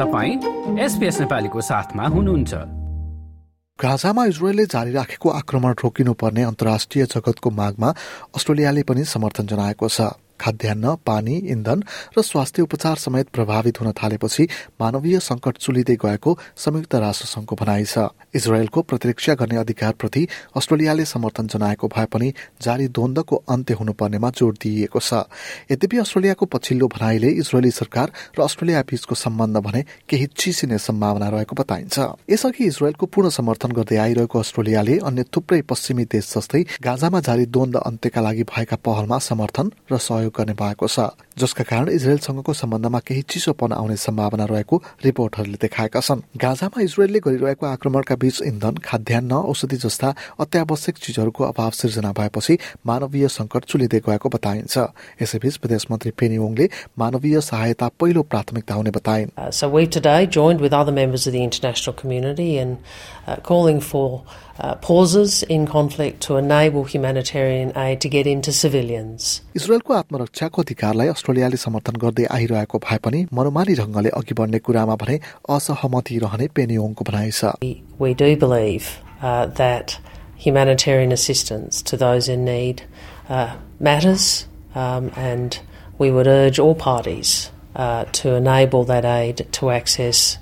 तपाईँ एसपिएस नेपालीको साथमा हुनुहुन्छ। गाजामा इजरायलले जारी राखेको आक्रमण रोकिनुपर्ने अन्तर्राष्ट्रिय जगतको मागमा अस्ट्रेलियाले पनि समर्थन जनाएको छ। खाद्यान्न पानी इन्धन र स्वास्थ्य उपचार समेत प्रभावित हुन थालेपछि मानवीय संकट चुलिँदै गएको संयुक्त राष्ट्र संघको भनाइ छ। इजरायलको प्रतिरक्षा गर्ने अधिकारप्रति अस्ट्रेलियाले समर्थन जनाएको भए पनि जारी द्वन्दको अन्त्य हुनुपर्नेमा जोड़ दिइएको छ। यद्यपि अस्ट्रेलियाको पछिल्लो भनाइले इजरायली सरकार र अस्ट्रेलिया बीचको सम्बन्ध भने केही चिसिने सम्भावना रहेको बताइन्छ। यसअघि इजरायलको पूर्ण समर्थन गर्दै आइरहेको अस्ट्रेलियाले अन्य थुप्रै पश्चिमी देश जस्तै गाजामा जारी द्वन्द अन्त्यका लागि भएका पहलमा समर्थन र सहयोग गर्ने भएको छ जसका कारण इजरायलसँगको सम्बन्धमा केही चिसोपन आउने सम्भावना रहेको रिपोर्टहरूले देखाएका छन्। गाजामा इजरायलले गरिरहेको आक्रमणका बीच इन्धन खाद्यान्न औषधि जस्ता अत्यावश्यक चिजहरूको अभाव सिर्जना भएपछि मानवीय संकट चुलिँदै गएको बताइन्छ। यसैबीच विदेश मन्त्री पेनी ओङले मानवीय सहायता पहिलो प्राथमिकता हुने बताइन्। So we today joined with other members of the international community in uh, calling for uh, pauses in conflict to enable humanitarian aid to get into civilians. इजरायलको आत्मरक्षाको अधिकारलाई अस्ट्रेलियाले समर्थन गर्दै आइरहेको भए पनि मनोमानी ढंगले अघि बढ्ने कुरामा भने असहमति रहने पेनियोङको भनाइ छ We do believe uh, that humanitarian assistance to those in need uh, matters um, and we would urge all parties uh, to enable that aid to access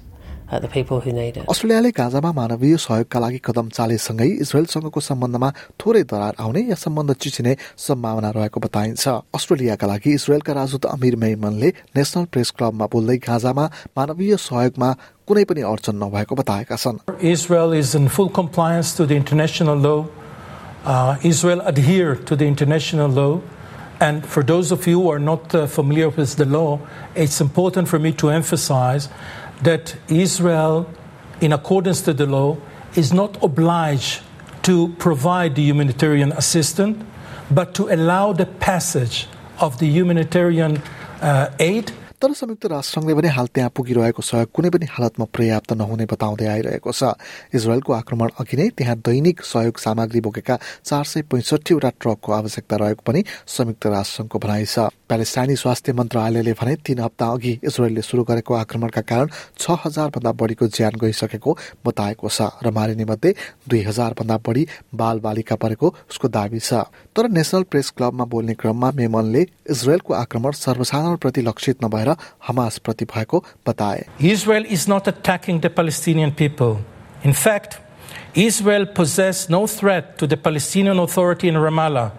अस्ट्रेलियाले गाजामा मानवीय सहयोगका लागि कदम चालेसँगै इजरायलसँगको सम्बन्धमा थोरै दरार आउने या सम्बन्ध चिचिने सम्भावना रहेको बताइन्छ अस्ट्रेलियाका लागि इजरायलका राजदूत अमिर मेमनले नेशनल प्रेस क्लबमा बोल्दै गाजामा मानवीय सहयोगमा कुनै पनि अडचन नभएको बताएका छन् Israel is in full compliance to the international law. Uh, Israel adhere to the international law. And for those of you who are not uh, familiar with the law, it's important for me to emphasize that Israel, in accordance to the law, is not obliged to provide the humanitarian assistance, but to allow the passage of the humanitarian uh, aid तर संयुक्त राष्ट्रसङ्घले भने हाल त्यहाँ पुगिरहेको सहयोग कुनै पनि हालतमा पर्याप्त नहुने बताउँदै आइरहेको छ। इजरायलको आक्रमण अघि नै त्यहाँ दैनिक सहयोग सामग्री बोकेका चार सय पैंसठीवटा ट्रकको आवश्यकता रहेको पनि संयुक्त राष्ट्रसङ्घको भनाइ छ। प्यालेस्टाइनी स्वास्थ्य मन्त्रालयले भने तीन हप्ता अघि इजरायलले शुरू गरेको आक्रमणका कारण छ हजार भन्दा बढीको ज्यान गइसकेको बताएको छ र मारिने मध्ये दुई हजार भन्दा बढी बाल बालिका परेको उसको दावी छ। तर नेशनल प्रेस क्लबमा बोल्ने क्रममा मेमनले इजरायलको आक्रमण सर्वसाधारणप्रति लक्षित नभएर हमास प्रति भएको बताए Israel is not attacking the Palestinian people. In fact, Israel possesses no threat to the Palestinian Authority in Ramallah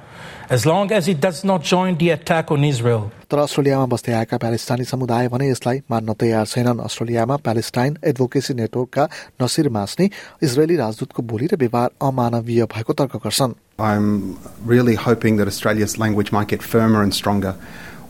as long as it does not join the attack on Israel. तर अस्ट्रेलियामा बस्दै आएका प्यालेस्टाइनी समुदाय भने यसलाई मान्न तयार छैनन् अस्ट्रेलियामा प्यालेस्टाइन एडभोकेसी नेटवर्कका नसिर मास्ने इजरायली राजदूतको बोली र व्यवहार अमानवीय भएको तर्क गर्छन् I'm really hoping that Australia's language might get firmer and stronger.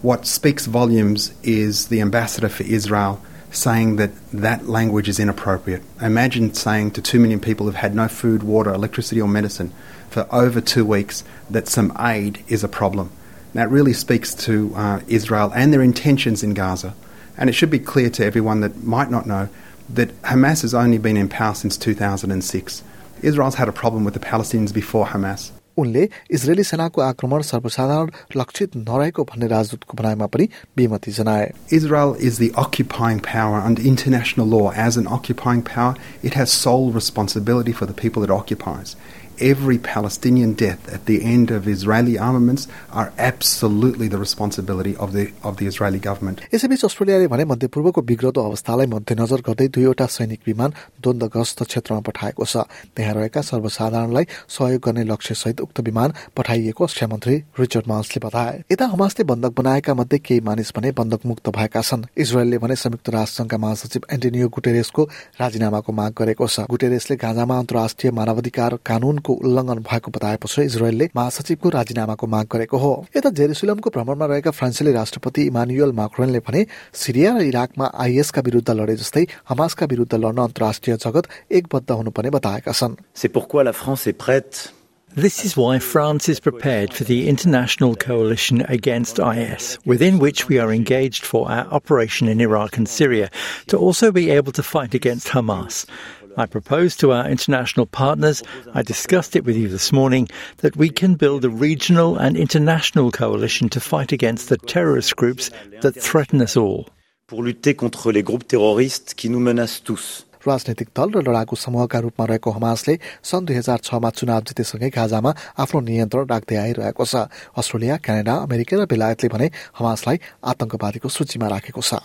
What speaks volumes is the ambassador for Israel saying that that language is inappropriate. Imagine saying to two million people who've had no food, water, electricity, or medicine for over two weeks that some aid is a problem. That really speaks to uh, Israel and their intentions in Gaza. And it should be clear to everyone that might not know that Hamas has only been in power since 2006. Israel's had a problem with the Palestinians before Hamas. उनले Israeli सेनाको आक्रमण सर्वसाधारण लक्षित नरहेको भन्ने राजदूतको भनाइमा पनि विमति जनाए Israel is the occupying power under international law. As an occupying power, it has sole responsibility for the people it occupies. Every Palestinian death at the end of Israeli armaments are absolutely the responsibility of the of the Israeli government. यसैबीच अस्ट्रेलियाले भने मध्यपूर्वको बिग्रदो अवस्थालाई मध्यनजर गर्दै दुईवटा सैनिक विमान द्वन्द्वग्रस्त क्षेत्रमा पठाएको छ त्यहाँ रहेका सर्वसाधारणलाई सहयोग गर्ने लक्ष्यसहित उक्त विमान पठाइएको रक्षा मन्त्री रिचर्ड माल्सले बताए यता हमासले बन्धक बनाएका मध्ये केही मानिस भने बन्धक मुक्त भएका छन् इजरायलले भने संयुक्त राष्ट्रसङ्घका महासचिव एन्टोनियो गुटेरेसको राजीनामाको माग गरेको छ गुटेरेसले गाजामा अन्तर्राष्ट्रिय मानवाधिकार कानूनको उल्लङ्घन भएको बताएपछि इजरायलले महासचिवको राजीनामाको माग गरेको हो यता जेरुसलमको भ्रमणमा रहेका फ्रान्सेली राष्ट्रपति इमानुएल माक्रोनले भने सिरिया र इराकमा आइएसका विरुद्ध लडे जस्तै हमासका विरुद्ध लड्न अन्तर्राष्ट्रिय जगत एकबद्ध हुनुपर्ने बताएका छन् C'est pourquoi la France est prête This is why France is prepared for the international coalition against IS, within which we are engaged for our operation in Iraq and Syria, to also be able to fight against Hamas. I proposed to our international partners, I discussed it with you this morning, that we can build a regional and international coalition to fight against the terrorist groups that threaten us all. pour lutter contre les groupes terroristes qui nous menacent tous. राजनैतिक दल र लडाकु समूहका रूपमा रहेको हमासले सन् दुई हजार छमा चुनाव जितेसँगै गाजामा आफ्नो नियन्त्रण राख्दै आइरहेको छ अस्ट्रेलिया क्यानाडा अमेरिका र बेलायतले भने हमासलाई आतंकवादीको सूचीमा राखेको छ